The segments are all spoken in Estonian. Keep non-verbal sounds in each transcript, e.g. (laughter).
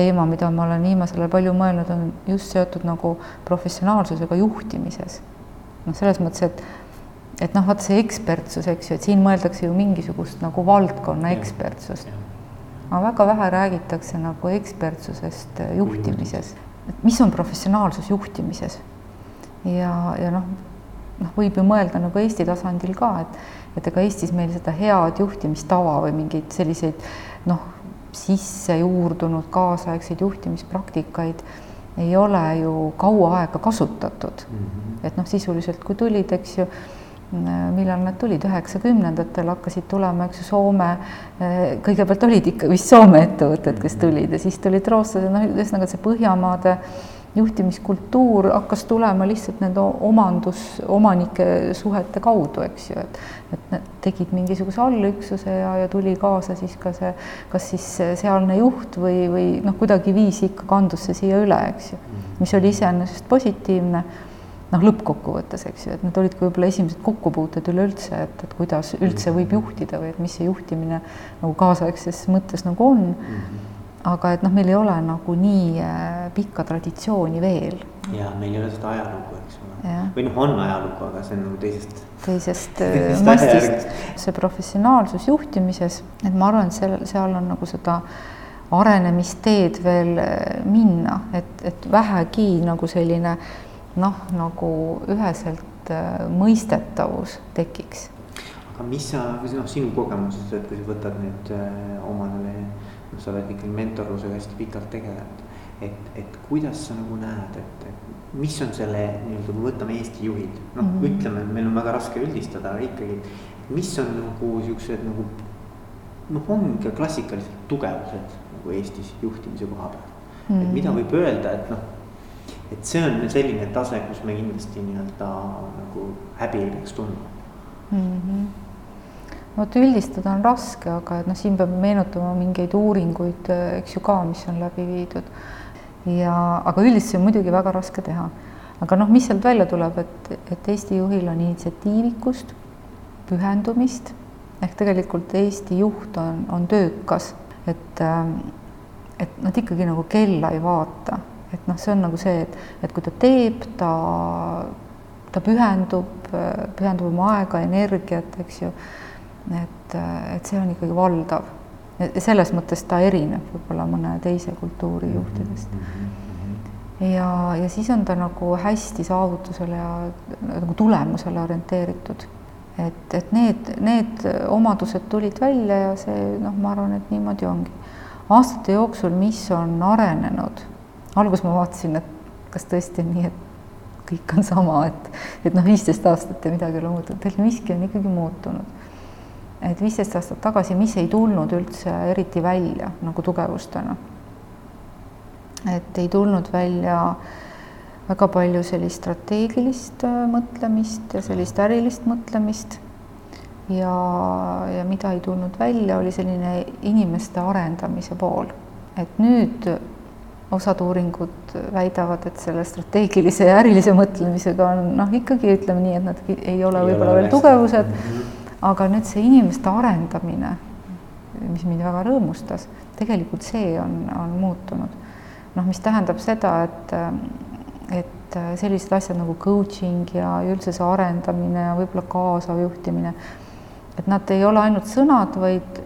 teema, mida ma olen viimasel ajal palju mõelnud, on just seotud nagu professionaalsusega juhtimises. noh, selles mõttes, et et noh, vaata see ekspertsus, eks ju, et siin mõeldakse ju mingisugust nagu valdkonna ekspertsust. aga väga vähe räägitakse nagu ekspertsusest juhtimises, et mis on professionaalsus juhtimises. ja, ja noh, noh, võib ju mõelda nagu Eesti tasandil ka, et, et ega Eestis meil seda head juhtimistava või mingeid selliseid noh, sisse juurdunud kaasaegseid juhtimispraktikaid ei ole ju kaua aega kasutatud mm. -hmm. et noh, sisuliselt kui tulid, eks ju, millal nad tulid, üheksakümnendatel hakkasid tulema, eks ju, Soome, kõigepealt olid ikka vist Soome ettevõtted, kes tulid ja siis tulid rootslased, noh, ühesõnaga see Põhjamaade juhtimiskultuur hakkas tulema lihtsalt nende omandus, omanike suhete kaudu, eks ju, et et nad tegid mingisuguse allüksuse ja, ja tuli kaasa siis ka see, kas siis sealne juht või, või noh, kuidagiviisi ikka kandus see siia üle, eks ju, mis oli iseenesest positiivne noh, lõppkokkuvõttes, eks ju, et need olidki võib-olla esimesed kokkupuuted üleüldse, et, et kuidas üldse võib juhtida või et mis see juhtimine nagu kaasaegses mõttes nagu on mm. -hmm aga et noh, meil ei ole nagu nii äh, pikka traditsiooni veel. ja meil ei ole seda ajalugu, eks ole, või noh, on ajalugu, aga see on nagu teisest. teisest (laughs) äh, mastist, see professionaalsus juhtimises, et ma arvan, et seal, seal on nagu seda arenemisteed veel äh, minna, et, et vähegi nagu selline noh, nagu üheselt mõistetavus tekiks. aga mis sa, noh, sinu kogemusest, et kui sa võtad nüüd omadele noh, sa oled ikkagi mentorlusega hästi pikalt tegelenud. et, et kuidas sa nagu näed, et, et mis on selle nii-öelda, kui võtame Eesti juhid, noh mm -hmm. ütleme, meil on väga raske üldistada, aga ikkagi. mis on nagu siuksed nagu noh, ongi klassikalised tugevused nagu Eestis juhtimise koha peal mm. -hmm. et mida võib öelda, et noh, et see on selline tase, kus me kindlasti nii-öelda nagu häbi ei peaks tundma mm. -hmm vot üldistada on raske, aga et noh, siin peab meenutama mingeid uuringuid, eks ju ka, mis on läbi viidud. ja, aga üldistusi on muidugi väga raske teha. aga noh, mis sealt välja tuleb, et, et Eesti juhil on initsiatiivikust, pühendumist ehk tegelikult Eesti juht on, on töökas, et, et nad ikkagi nagu kella ei vaata, et noh, see on nagu see, et, et kui ta teeb, ta, ta pühendub, pühendub oma aega, energiat, eks ju et, et see on ikkagi valdav. selles mõttes ta erineb võib-olla mõne teise kultuuri mhm, juhtidest. Mhm. ja, ja siis on ta nagu hästi saavutusele ja nagu tulemusele orienteeritud. et, et need, need omadused tulid välja ja see noh, ma arvan, et niimoodi ongi. aastate jooksul, mis on arenenud, alguses ma vaatasin, et kas tõesti on nii, et kõik on sama, et, et noh, viisteist aastat ja midagi ei ole muutunud, miski on ikkagi muutunud et viisteist aastat tagasi, mis ei tulnud üldse eriti välja nagu tugevustena. et ei tulnud välja väga palju sellist strateegilist äh, mõtlemist ja sellist ärilist mõtlemist. ja, ja mida ei tulnud välja, oli selline inimeste arendamise pool, et nüüd osad uuringud väidavad, et selle strateegilise ja ärilise mõtlemisega on noh, ikkagi ütleme nii, et nad ei ole võib-olla veel tugevused mm. -hmm aga nüüd see inimeste arendamine, mis mind väga rõõmustas, tegelikult see on, on muutunud. noh, mis tähendab seda, et, et sellised asjad nagu coaching ja üldse see arendamine ja võib-olla kaasav juhtimine, et nad ei ole ainult sõnad, vaid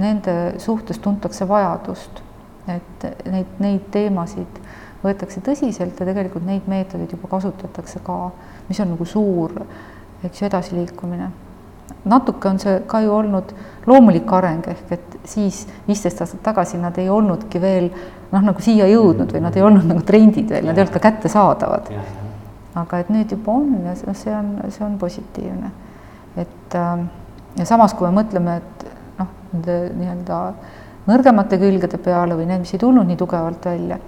nende suhtes tuntakse vajadust, et neid, neid teemasid võetakse tõsiselt ja tegelikult neid meetodeid juba kasutatakse ka, mis on nagu suur, eks ju, edasiliikumine natuke on see ka ju olnud loomulik areng, ehk et siis viisteist aastat tagasi nad ei olnudki veel noh, nagu siia jõudnud või nad ei olnud nagu trendid veel, nad ei olnud ka kättesaadavad. aga et nüüd juba on ja noh, see on, see on positiivne. et äh, ja samas, kui me mõtleme, et noh, nende nii-öelda nõrgemate külgede peale või need, mis ei tulnud nii tugevalt välja,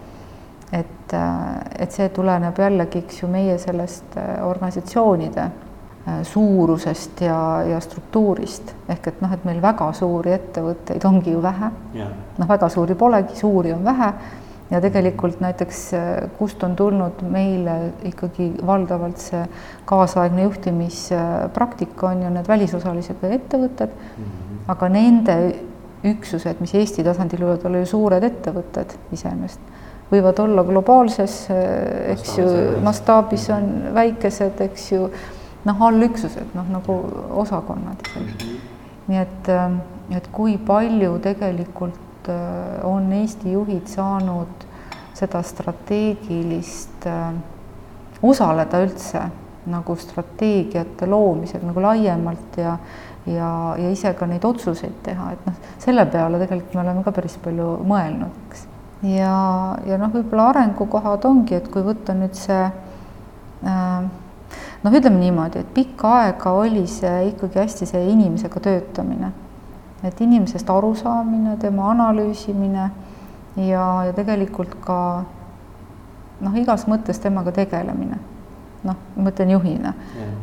et, äh, et see tuleneb jällegi, eks ju, meie sellest äh, organisatsioonide suurusest ja, ja struktuurist. Ehk et noh, et meil väga suuri ettevõtteid ongi ju vähe. noh, väga suuri polegi, suuri on vähe. Ja tegelikult näiteks äh, kust on tulnud meile ikkagi valdavalt see kaasaegne juhtimispraktika on ju need välisosalisega ettevõtted. Mm, -hmm. aga nende üksused, mis Eesti tasandil võivad olla ju suured ettevõtted iseenesest, võivad olla globaalses, eks ju, mastaabis on väikesed, eks ju, noh, allüksused, noh nagu osakonnad nii et, et kui palju tegelikult on Eesti juhid saanud seda strateegilist äh, osaleda üldse nagu strateegiate loomisel nagu laiemalt ja ja, ja ise ka neid otsuseid teha, et noh, selle peale tegelikult me oleme ka päris palju mõelnud, eks. ja, ja noh, võib-olla arengukohad ongi, et kui võtta nüüd see äh, noh, ütleme niimoodi, et pikka aega oli see ikkagi hästi see inimesega töötamine. et inimesest arusaamine, tema analüüsimine ja, ja tegelikult ka noh, igas mõttes temaga tegelemine. noh, ma mõtlen juhina,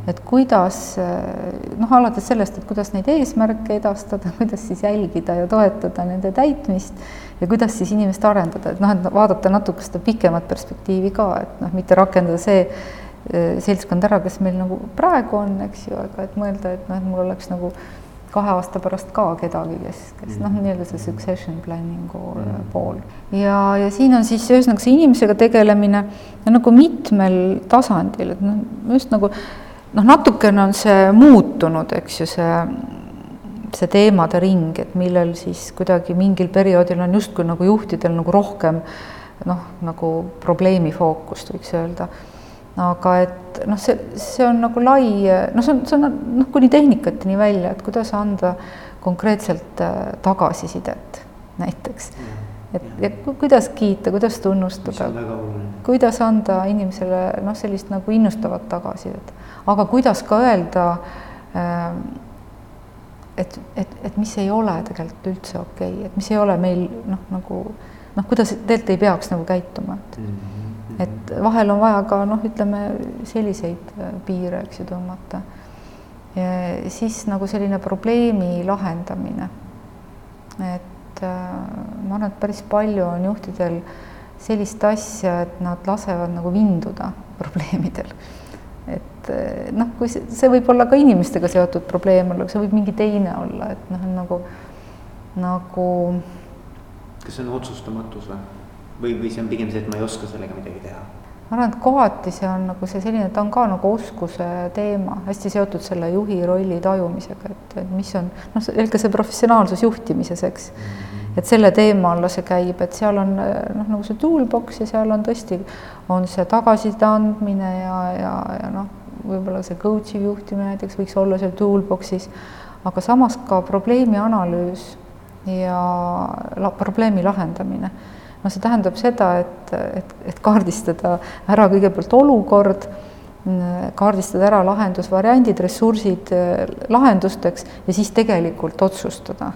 et kuidas noh, alates sellest, et kuidas neid eesmärke edastada, (laughs) kuidas siis jälgida ja toetada nende täitmist ja kuidas siis inimest arendada, et noh, et vaadata natuke seda pikemat perspektiivi ka, et noh, mitte rakendada see seltskond ära, kes meil nagu praegu on, eks ju, aga et mõelda, et noh, et mul oleks nagu kahe aasta pärast ka kedagi, kes, kes noh, Mhm. nii-öelda see succession planning'u mm. pool. ja, ja siin on siis ühesõnaga see inimesega tegelemine no, nagu mitmel tasandil, et noh, just nagu noh, natukene on see muutunud, eks ju, see, see teemade ring, et millel siis kuidagi mingil perioodil on justkui nagu juhtidel nagu rohkem noh, nagu probleemi fookust, võiks öelda aga et noh, see, see on nagu lai, noh, see on, see on noh, kuni tehnikateni välja, et kuidas anda konkreetselt äh, tagasisidet näiteks. et ja kuidas kiita, kuidas tunnustada, kuidas anda inimesele noh, sellist nagu innustavat tagasisidet, aga kuidas ka öelda äh, et, et, et mis ei ole tegelikult üldse okei okay,, et mis ei ole meil noh, nagu noh, kuidas tegelikult ei peaks nagu käituma, et mm -hmm et vahel on vaja ka noh, ütleme selliseid äh, piire, eks ju, tõmmata. siis nagu selline probleemi lahendamine. et äh, ma arvan, et päris palju on juhtidel sellist asja, et nad lasevad nagu vinduda (laughs) probleemidel. et äh, noh, kui see, see võib olla ka inimestega seotud probleem olla, see võib mingi teine olla, et noh, nagu, nagu. kas see on otsustamatus või? Või, või see on pigem see, et ma ei oska sellega midagi teha? ma arvan, et kohati see on nagu see selline, ta on ka nagu oskuse teema, hästi seotud selle juhi rolli tajumisega, et, et mis on noh, eelkõige see professionaalsus juhtimises, eks mm. -hmm. et selle teema alla see käib, et seal on noh, nagu see toolbox ja seal on tõesti, on see tagasiside andmine ja, ja, ja noh, võib-olla see coach iv juhtimine näiteks võiks olla seal toolbox'is, aga samas ka probleemi analüüs ja la, probleemi lahendamine noh, see tähendab seda, et, et, et kaardistada ära kõigepealt olukord, kaardistada ära lahendusvariandid, ressursid lahendusteks ja siis tegelikult otsustada.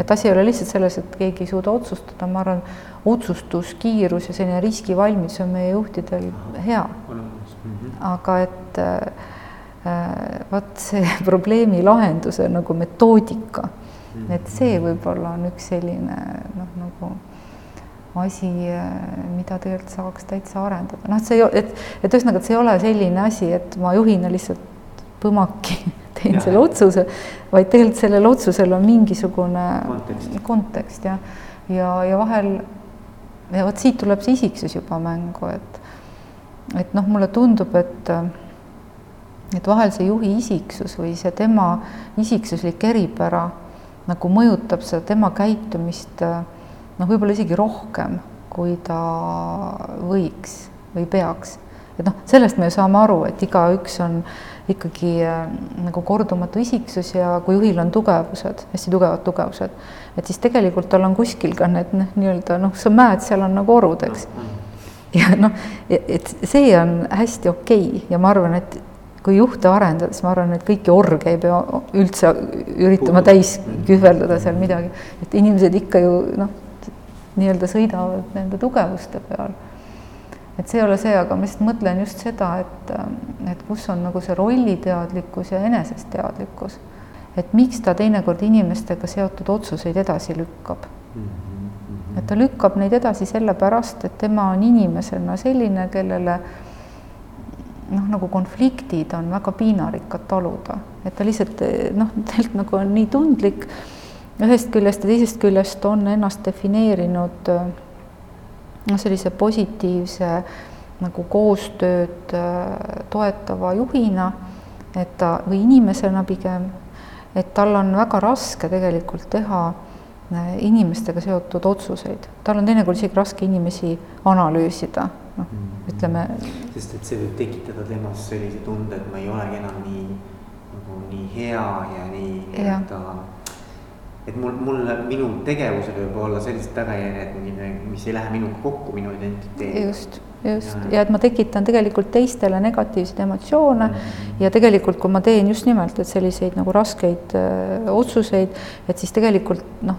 et asi ei ole lihtsalt selles, et keegi ei suuda otsustada, ma arvan, otsustuskiirus ja selline riskivalmidus on meie juhtidel hea. aga et äh, vot see (laughs) probleemi lahenduse nagu metoodika, et see võib-olla on üks selline noh, nagu asi, mida tegelikult saaks täitsa arendada, noh, et see, et, et ühesõnaga, et see ei ole selline asi, et ma juhina lihtsalt põmaki (laughs) teen ja. selle otsuse, vaid tegelikult sellel otsusel on mingisugune kontekst, kontekst ja, ja, ja vahel ja vot siit tuleb see isiksus juba mängu, et et noh, mulle tundub, et et vahel see juhi isiksus või see tema isiksuslik eripära nagu mõjutab seda tema käitumist äh, noh, võib-olla isegi rohkem, kui ta võiks või peaks. et noh, sellest me ju saame aru, et igaüks on ikkagi äh, nagu kordumatu isiksus ja kui juhil on tugevused, hästi tugevad tugevused, et siis tegelikult tal on kuskil ka need noh, nii-öelda noh, sa mäed, seal on nagu orud, eks. ja noh, et see on hästi okei okay. ja ma arvan, et kui juhte arendada, siis ma arvan, et kõiki orge ei pea üldse üritama täis kühveldada seal midagi, et inimesed ikka ju noh, nii-öelda sõidavad nende tugevuste peal. et see ei ole see, aga ma lihtsalt mõtlen just seda, et, et kus on nagu see rolliteadlikkus ja enesest teadlikkus. et miks ta teinekord inimestega seotud otsuseid edasi lükkab. et ta lükkab neid edasi sellepärast, et tema on inimesena selline, kellele noh, nagu konfliktid on väga piinarikkad taluda, et ta lihtsalt noh, (laughs) tegelikult nagu on nii tundlik ühest küljest ja teisest küljest on ennast defineerinud noh, sellise positiivse nagu koostööd toetava juhina, et ta või inimesena pigem, et tal on väga raske tegelikult teha inimestega seotud otsuseid, tal on teinekord isegi raske inimesi analüüsida, noh mm -hmm. ütleme. sest et see võib tekitada temas sellise tunde, et ma ei olegi enam nii nagu nii hea ja nii nii-öelda et mul, mul, minu tegevusel võib olla sellised tagajärjed, mis ei lähe minuga kokku, minu identiteediga. just, just. Ja, ja et ma tekitan tegelikult teistele negatiivseid emotsioone. Mm -hmm. ja tegelikult, kui ma teen just nimelt, et selliseid nagu raskeid öö, äh, otsuseid, et siis tegelikult noh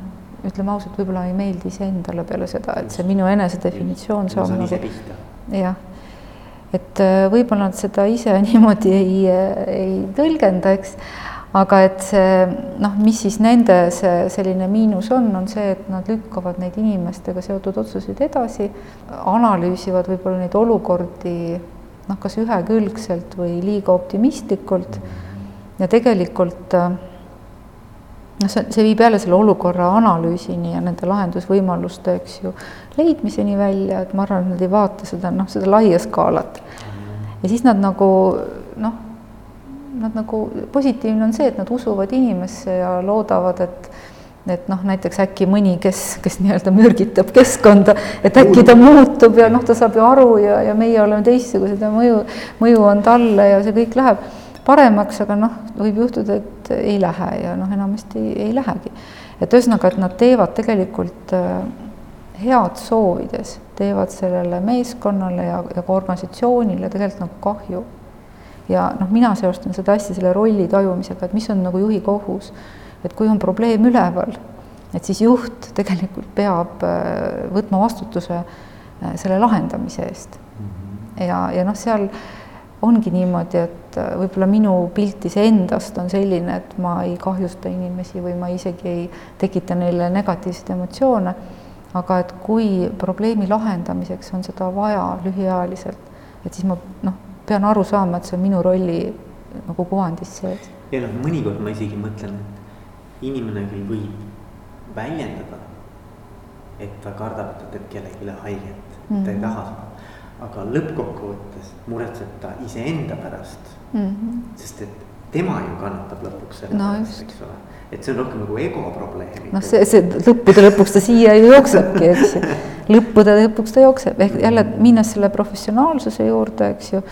ütleme ausalt, võib-olla ei meeldi iseendale peale seda, et see minu enesedefinitsioon saab nagu jah, et äh, võib-olla nad seda ise (laughs) niimoodi ei, ei tõlgenda, eks, aga et see noh, mis siis nende see selline miinus on, on see, et nad lükkavad neid inimestega seotud otsuseid edasi, analüüsivad võib-olla neid olukordi noh, kas ühekülgselt või liiga optimistlikult ja tegelikult noh, see, see viib jälle selle olukorra analüüsini ja nende lahendusvõimaluste, eks ju, leidmiseni välja, et ma arvan, et nad ei vaata seda, noh, seda laia skaalat. ja siis nad nagu noh, nad nagu, positiivne on see, et nad usuvad inimesse ja loodavad, et et noh, näiteks äkki mõni, kes, kes nii-öelda mürgitab keskkonda, et äkki ta muutub ja noh, ta saab ju aru ja, ja meie oleme teistsugused ja mõju, mõju on talle ja see kõik läheb paremaks, aga noh, võib juhtuda, et ei lähe ja noh, enamasti ei lähegi. et ühesõnaga, et nad teevad tegelikult äh, head soovides, teevad sellele meeskonnale ja, ja ka organisatsioonile tegelikult nagu kahju. Ja noh, mina seostan seda hästi selle rolli tajumisega, et mis on nagu juhi kohus. et kui on probleem üleval, et siis juht tegelikult peab äh, võtma vastutuse äh, selle lahendamise eest. Mhm. ja, ja noh, seal ongi niimoodi, et äh, võib-olla minu pilt iseendast on selline, et ma ei kahjusta inimesi või ma isegi ei tekita neile negatiivseid emotsioone. aga et kui probleemi lahendamiseks on seda vaja lühiajaliselt, et siis ma noh, pean aru saama, et see on minu rolli nagu kuvandis sees. ja noh, mõnikord ma isegi mõtlen, et inimene küll võib väljendada, et ta kardab, et ta teeb kellelegi haiget mm, -hmm. ta ei mhm. taha seda aga lõppkokkuvõttes muretseb ta iseenda pärast mm. -hmm. sest et tema ju kannatab lõpuks selle no, pärast, eks ole. et see on rohkem nagu ego probleem. noh, see, see lõppude lõpuks ta siia ju jooksebki, eks ju. (laughs) lõppude lõpuks ta jookseb, ehk jälle minnes selle professionaalsuse juurde, eks ju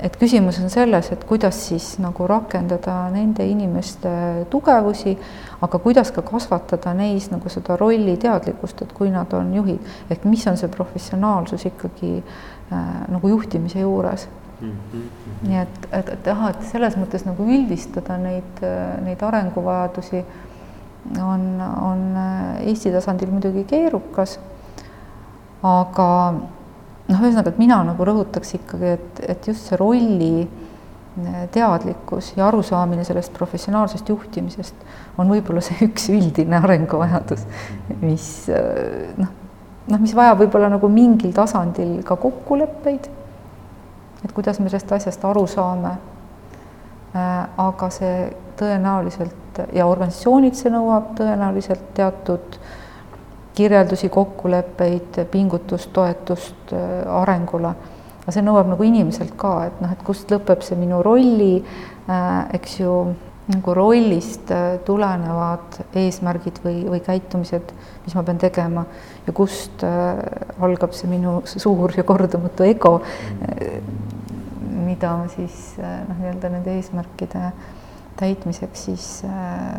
et küsimus on selles, et kuidas siis nagu rakendada nende inimeste tugevusi, aga kuidas ka kasvatada neis nagu seda rolli teadlikkust, et kui nad on juhid, ehk mis on see professionaalsus ikkagi äh, nagu juhtimise juures mm. -hmm. nii et, et, et jah, et selles mõttes nagu üldistada neid, neid arenguvajadusi on, on äh, Eesti tasandil muidugi keerukas, aga noh, ühesõnaga, et mina nagu rõhutaks ikkagi, et, et just see rolli eh, teadlikkus ja arusaamine sellest professionaalsest juhtimisest on võib-olla see (laughs) üks üldine arenguvajadus, mis eh, noh, noh, mis vajab võib-olla nagu mingil tasandil ka kokkuleppeid, et kuidas me sellest asjast aru saame. Eh, aga see tõenäoliselt ja organisatsioonid, see nõuab tõenäoliselt teatud kirjeldusi, kokkuleppeid, pingutust, toetust äh, arengule. aga see nõuab nagu inimeselt ka, et noh, et kust lõpeb see minu rolli, äh, eks ju, nagu rollist äh, tulenevad eesmärgid või, või käitumised, mis ma pean tegema ja kust algab see minu suur ja kordamatu ego, mida ma siis noh, nii-öelda nende eesmärkide täitmiseks siis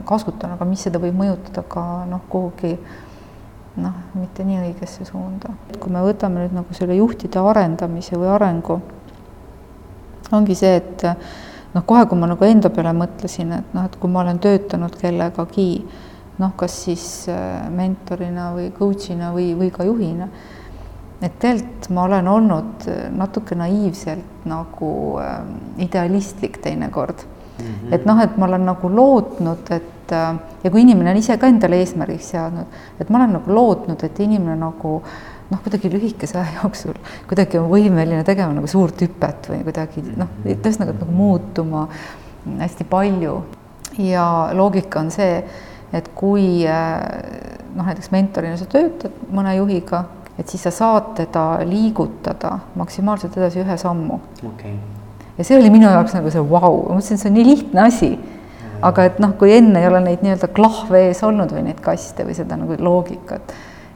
kasutan, aga mis seda võib mõjutada ka noh, kuhugi noh, mitte nii õigesse suunda. kui me võtame nüüd nagu selle juhtide arendamise või arengu, ongi see, et noh, kohe, kui ma nagu enda peale mõtlesin, et noh, et kui ma olen töötanud kellegagi, noh, kas siis äh, mentorina või coach'ina või, või ka juhina, et tegelikult ma olen olnud natuke naiivselt nagu äh, idealistlik teinekord mm. -hmm. et noh, et ma olen nagu lootnud, et et äh, ja kui inimene on ise ka endale eesmärgiks seadnud, et ma olen nagu lootnud, et inimene nagu noh, kuidagi lühikese aja jooksul kuidagi on võimeline tegema nagu suurt hüpet või kuidagi noh, ühesõnaga nagu muutuma hästi palju. ja loogika on see, et kui noh, näiteks mentorina sa töötad mõne juhiga, et siis sa saad teda liigutada maksimaalselt edasi ühe sammu okei okay. ja see oli minu jaoks nagu see vau wow., ma mõtlesin, et see on nii lihtne asi. Aga et noh, kui enne ei ole neid nii-öelda klahve ees olnud või neid kaste või seda nagu loogikat,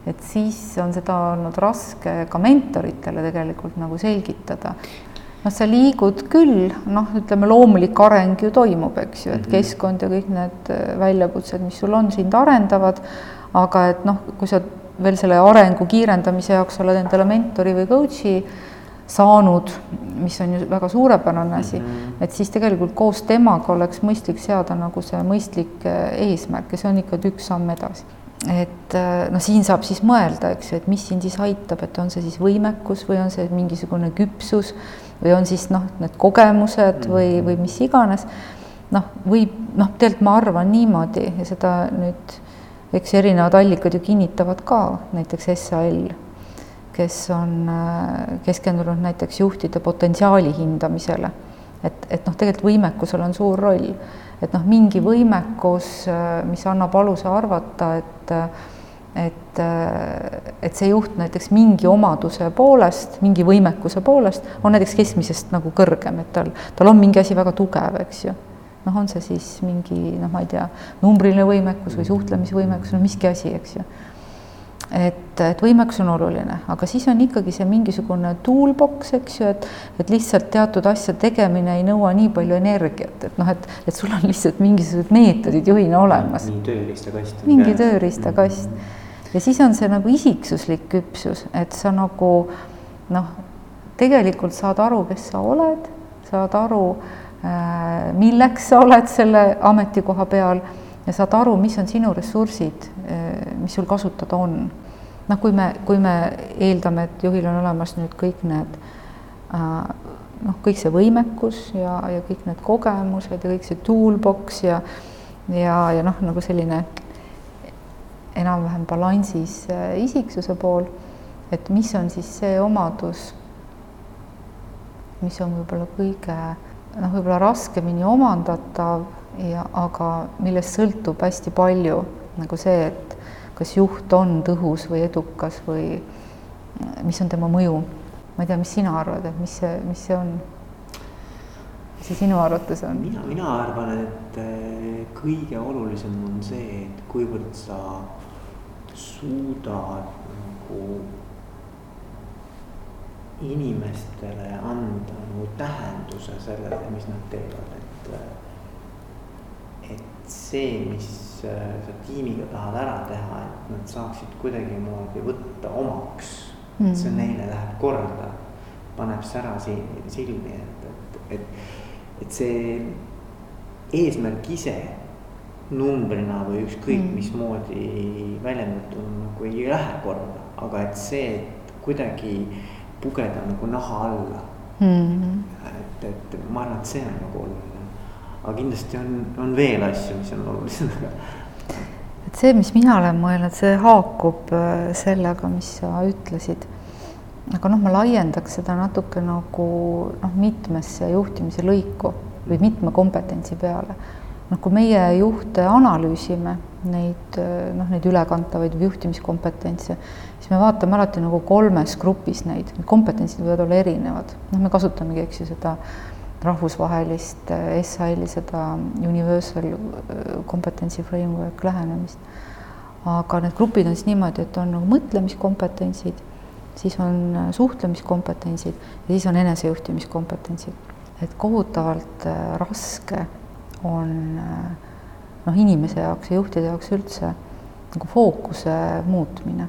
et siis on seda olnud raske ka mentoritele tegelikult nagu selgitada. noh, sa liigud küll, noh, ütleme loomulik areng ju toimub, eks ju, et Mhm. keskkond ja kõik need väljakutsed, mis sul on, sind arendavad, aga et noh, kui sa veel selle arengu kiirendamise jaoks oled endale mentori või coach'i saanud, mis on ju väga suurepärane asi mm. -hmm. et siis tegelikult koos temaga oleks mõistlik seada nagu see mõistlik äh, eesmärk ja see on ikka üks samm edasi. et äh, noh, siin saab siis mõelda, eks ju, et mis sind siis aitab, et on see siis võimekus või on see mingisugune küpsus või on siis noh, need kogemused või, või mis iganes. noh, võib noh, tegelikult ma arvan niimoodi ja seda nüüd eks erinevad allikad ju kinnitavad ka, näiteks SAL kes on äh, keskendunud näiteks juhtide potentsiaali hindamisele. et, et noh, tegelikult võimekusel on suur roll, et noh, mingi võimekus, mis annab aluse arvata, et et, et see juht näiteks mingi omaduse poolest, mingi võimekuse poolest on näiteks keskmisest nagu kõrgem, et tal, tal on mingi asi väga tugev, eks ju. noh, on see siis mingi noh, ma ei tea, numbriline võimekus või suhtlemisvõimekus, no miski asi, eks ju et, et võimekus on oluline, aga siis on ikkagi see mingisugune toolbox, eks ju, et, et lihtsalt teatud asja tegemine ei nõua nii palju energiat, et noh, et, et sul on lihtsalt mingisugused meetodid juhina olemas. nii tööriistakast. mingi tööriistakast ja siis on see nagu isiksuslik küpsus, et sa nagu noh, tegelikult saad aru, kes sa oled, saad aru, milleks sa oled selle ametikoha peal ja saad aru, mis on sinu ressursid, mis sul kasutada on. noh, kui me, kui me eeldame, et juhil on olemas nüüd kõik need noh, kõik see võimekus ja, ja kõik need kogemused ja kõik see toolbox ja ja, ja noh, nagu selline enam-vähem balansis isiksuse pool, et mis on siis see omadus, mis on võib-olla kõige noh, võib-olla raskemini omandatav ja aga millest sõltub hästi palju nagu see, et kas juht on tõhus või edukas või mis on tema mõju. ma ei tea, mis sina arvad, et mis see, mis see on? mis see sinu arvates on? mina, mina arvan, et kõige olulisem on see, et kuivõrd sa suudad nagu inimestele anda nagu tähenduse sellele, mis nad teevad, et et see, mis sa tiimiga tahad ära teha, et nad saaksid kuidagimoodi võtta omaks mm. see neile läheb korda, paneb sära silmi, et, et, et, et see eesmärk ise numbrina või ükskõik mm. mismoodi väljendatuna nagu ei lähe korda, aga et see, et kuidagi pugeda nagu naha alla mm. et, et ma arvan, et see on nagu oluline aga kindlasti on, on veel asju, mis on olulised, et see, mis mina olen mõelnud, see haakub sellega, mis sa ütlesid. aga noh, ma laiendaks seda natuke nagu noh, mitmesse juhtimise lõiku või mitme kompetentsi peale. noh, kui meie juhte analüüsime, neid noh, neid ülekantavaid juhtimiskompetentse, siis me vaatame alati nagu kolmes grupis neid, kompetentsid võivad olla erinevad, noh, me kasutamegi, eks ju, seda rahvusvahelist SAL-i seda universal kompetentsi framework lähenemist. aga need grupid on siis niimoodi, et on nagu mõtlemiskompetentsid, siis on suhtlemiskompetentsid ja siis on enesejuhtimiskompetentsid. et kohutavalt raske on noh, inimese jaoks ja juhtide jaoks üldse nagu fookuse muutmine.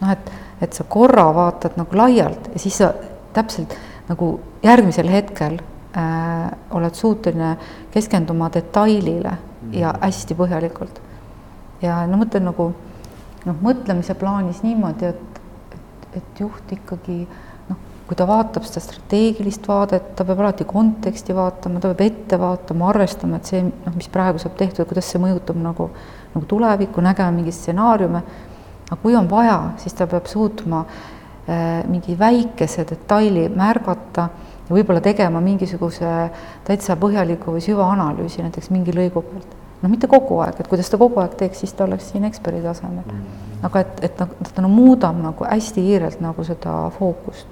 noh, et, et sa korra vaatad nagu laialt ja siis sa täpselt nagu järgmisel hetkel äh, oled suuteline keskenduma detailile mm -hmm. ja hästi põhjalikult. ja no mõtlen nagu noh, mõtlemise plaanis niimoodi, et, et, et juht ikkagi noh, kui ta vaatab seda strateegilist vaadet, ta peab alati konteksti vaatama, ta peab ette vaatama, arvestama, et see noh, mis praegu saab tehtud, kuidas see mõjutab nagu, nagu tulevikku, nägema mingeid stsenaariume. aga kui on vaja, siis ta peab suutma äh, mingi väikese detaili märgata ja võib-olla tegema mingisuguse täitsa põhjaliku või süvaanalüüsi näiteks mingi lõigu pealt. no mitte kogu aeg, et kuidas ta kogu aeg teeks, siis ta oleks siin eksperdi tasemel mm. Aga et, et noh, ta no muudab nagu hästi kiirelt nagu seda fookust.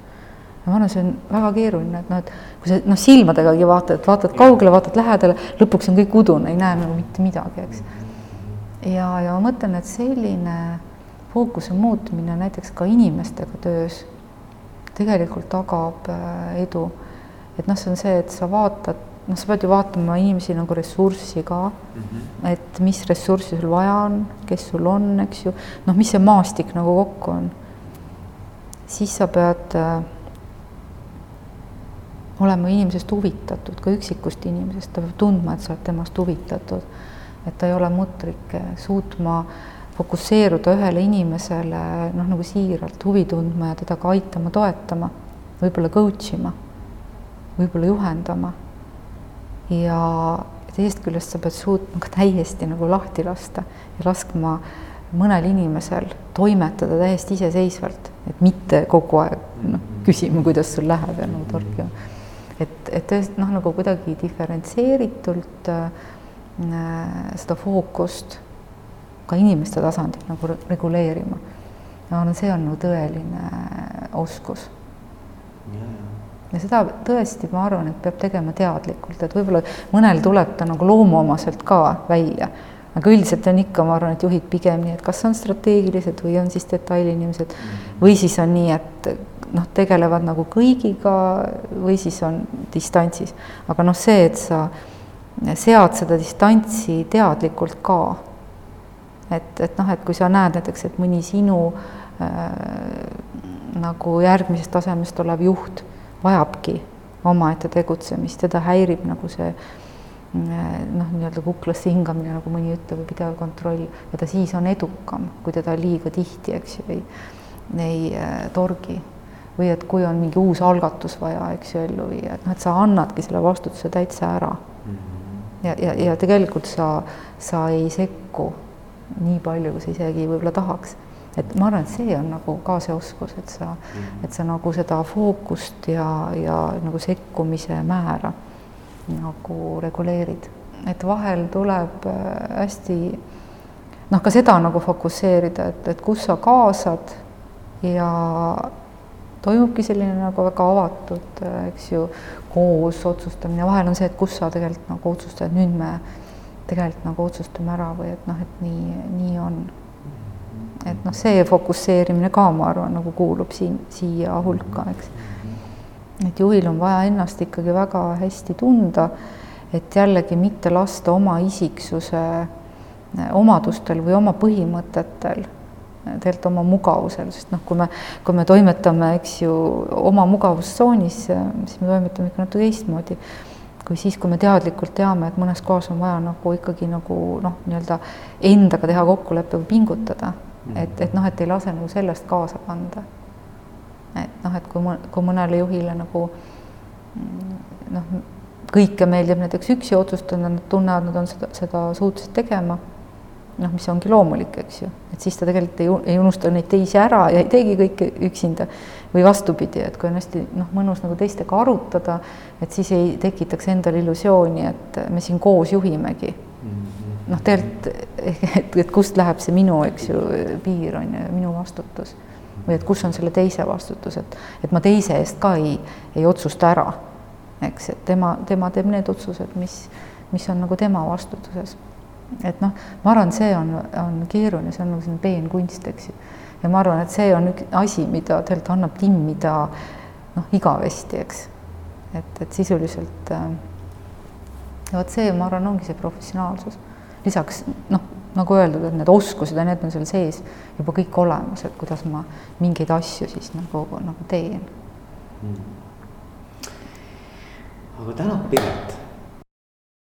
ma arvan, see on väga keeruline, et noh, et kui sa noh, silmadegagi vaatad, vaatad kaugele, vaatad lähedale, lõpuks on kõik udune, ei näe nagu mitte midagi, eks. ja, ja ma mõtlen, et selline fookuse muutmine näiteks ka inimestega töös tegelikult tagab äh, edu. et noh, see on see, et sa vaatad noh, sa pead ju vaatama inimesi nagu ressurssi ka mm, -hmm. et mis ressurssi sul vaja on, kes sul on, eks ju, noh, mis see maastik nagu kokku on. siis sa pead äh, olema inimesest huvitatud, ka üksikust inimesest, ta peab tundma, et sa oled temast huvitatud. et ta ei ole mutrik, suutma fokusseeruda ühele inimesele noh, nagu siiralt huvi tundma ja teda ka aitama, toetama, võib-olla coach ima, võib-olla juhendama ja teisest küljest sa pead suutma ka täiesti nagu lahti lasta ja laskma mõnel inimesel toimetada täiesti iseseisvalt, et mitte kogu aeg noh, küsima, kuidas sul läheb ja nagu torkima. et, et tõesti noh, nagu kuidagi diferentseeritult äh, seda fookust ka inimeste tasandil nagu reguleerima. arvan, see on nagu tõeline oskus. Ja seda tõesti, ma arvan, et peab tegema teadlikult, et võib-olla mõnel tuleb ta nagu loomuomaselt ka välja, aga üldiselt on ikka, ma arvan, et juhid pigem nii, et kas on strateegilised või on siis detailinimesed või siis on nii, et noh, tegelevad nagu kõigiga või siis on distantsis, aga noh, see, et sa sead seda distantsi teadlikult ka. Et, et noh, et kui sa näed näiteks, et mõni sinu äh, nagu järgmisest tasemest olev juht vajabki omaette tegutsemist, teda häirib nagu see noh, nii-öelda kuklasse hingamine, nagu mõni ütleb, või pidev kontroll ja ta siis on edukam, kui teda liiga tihti, eks ju, ei, ei äh, torgi. või et kui on mingi uus algatus vaja, eks ju, ellu viia, et noh, et sa annadki selle vastutuse täitsa ära. ja, ja, ja tegelikult sa, sa ei sekku nii palju, kui sa isegi võib-olla tahaks. Et ma arvan, et see on nagu ka see oskus, et sa, et sa nagu seda fookust ja, ja nagu sekkumise määra nagu reguleerid, et vahel tuleb äh, hästi noh, ka seda nagu fokusseerida, et, et kus sa kaasad ja toimubki selline nagu väga avatud, äh, eks ju, koos otsustamine, vahel on see, et kus sa tegelikult nagu otsustad, nüüd me tegelikult nagu otsustame ära või et noh, et nii, nii on et noh, see fokusseerimine ka, ma arvan, nagu kuulub siin siia hulka, eks. et juhil on vaja ennast ikkagi väga hästi tunda, et jällegi mitte lasta oma isiksuse omadustel või oma põhimõtetel tegelikult oma mugavusel, sest noh, kui me, kui me toimetame, eks ju, oma mugavustsoonis, siis me toimetame ikka natuke teistmoodi kui siis, kui me teadlikult teame, et mõnes kohas on vaja nagu ikkagi nagu noh, nii-öelda endaga teha kokkulepe või pingutada et, et noh, et ei lase nagu sellest kaasa kanda. et noh, et kui, kui mõnele juhile nagu noh, kõike meeldib näiteks üksi otsustada, nad tunnevad, nad on seda, seda suutelised tegema, noh, mis ongi loomulik, eks ju, et siis ta tegelikult ei, ei unusta neid teisi ära ja ei teegi kõike üksinda. või vastupidi, et kui on hästi noh, mõnus nagu teistega arutada, et siis ei tekitaks endale illusiooni, et me siin koos juhimegi mm. -hmm noh, tegelikult, et, et kust läheb see minu, eks ju, piir on ju, minu vastutus. või et kus on selle teise vastutus, et, et ma teise eest ka ei, ei otsusta ära. eks, et tema, tema teeb need otsused, mis, mis on nagu tema vastutuses. Et noh, ma arvan, see on, on keeruline, see on nagu selline peenkunst, eks ju. ja ma arvan, et see on üks asi, mida tegelikult annab timmida noh, igavesti, eks. et, et sisuliselt äh, vot see, ma arvan, ongi see professionaalsus lisaks noh, nagu öeldud, et need oskused ja need on seal sees juba kõik olemas, et kuidas ma mingeid asju siis nagu, nagu teen mm.. aga tänan, Piret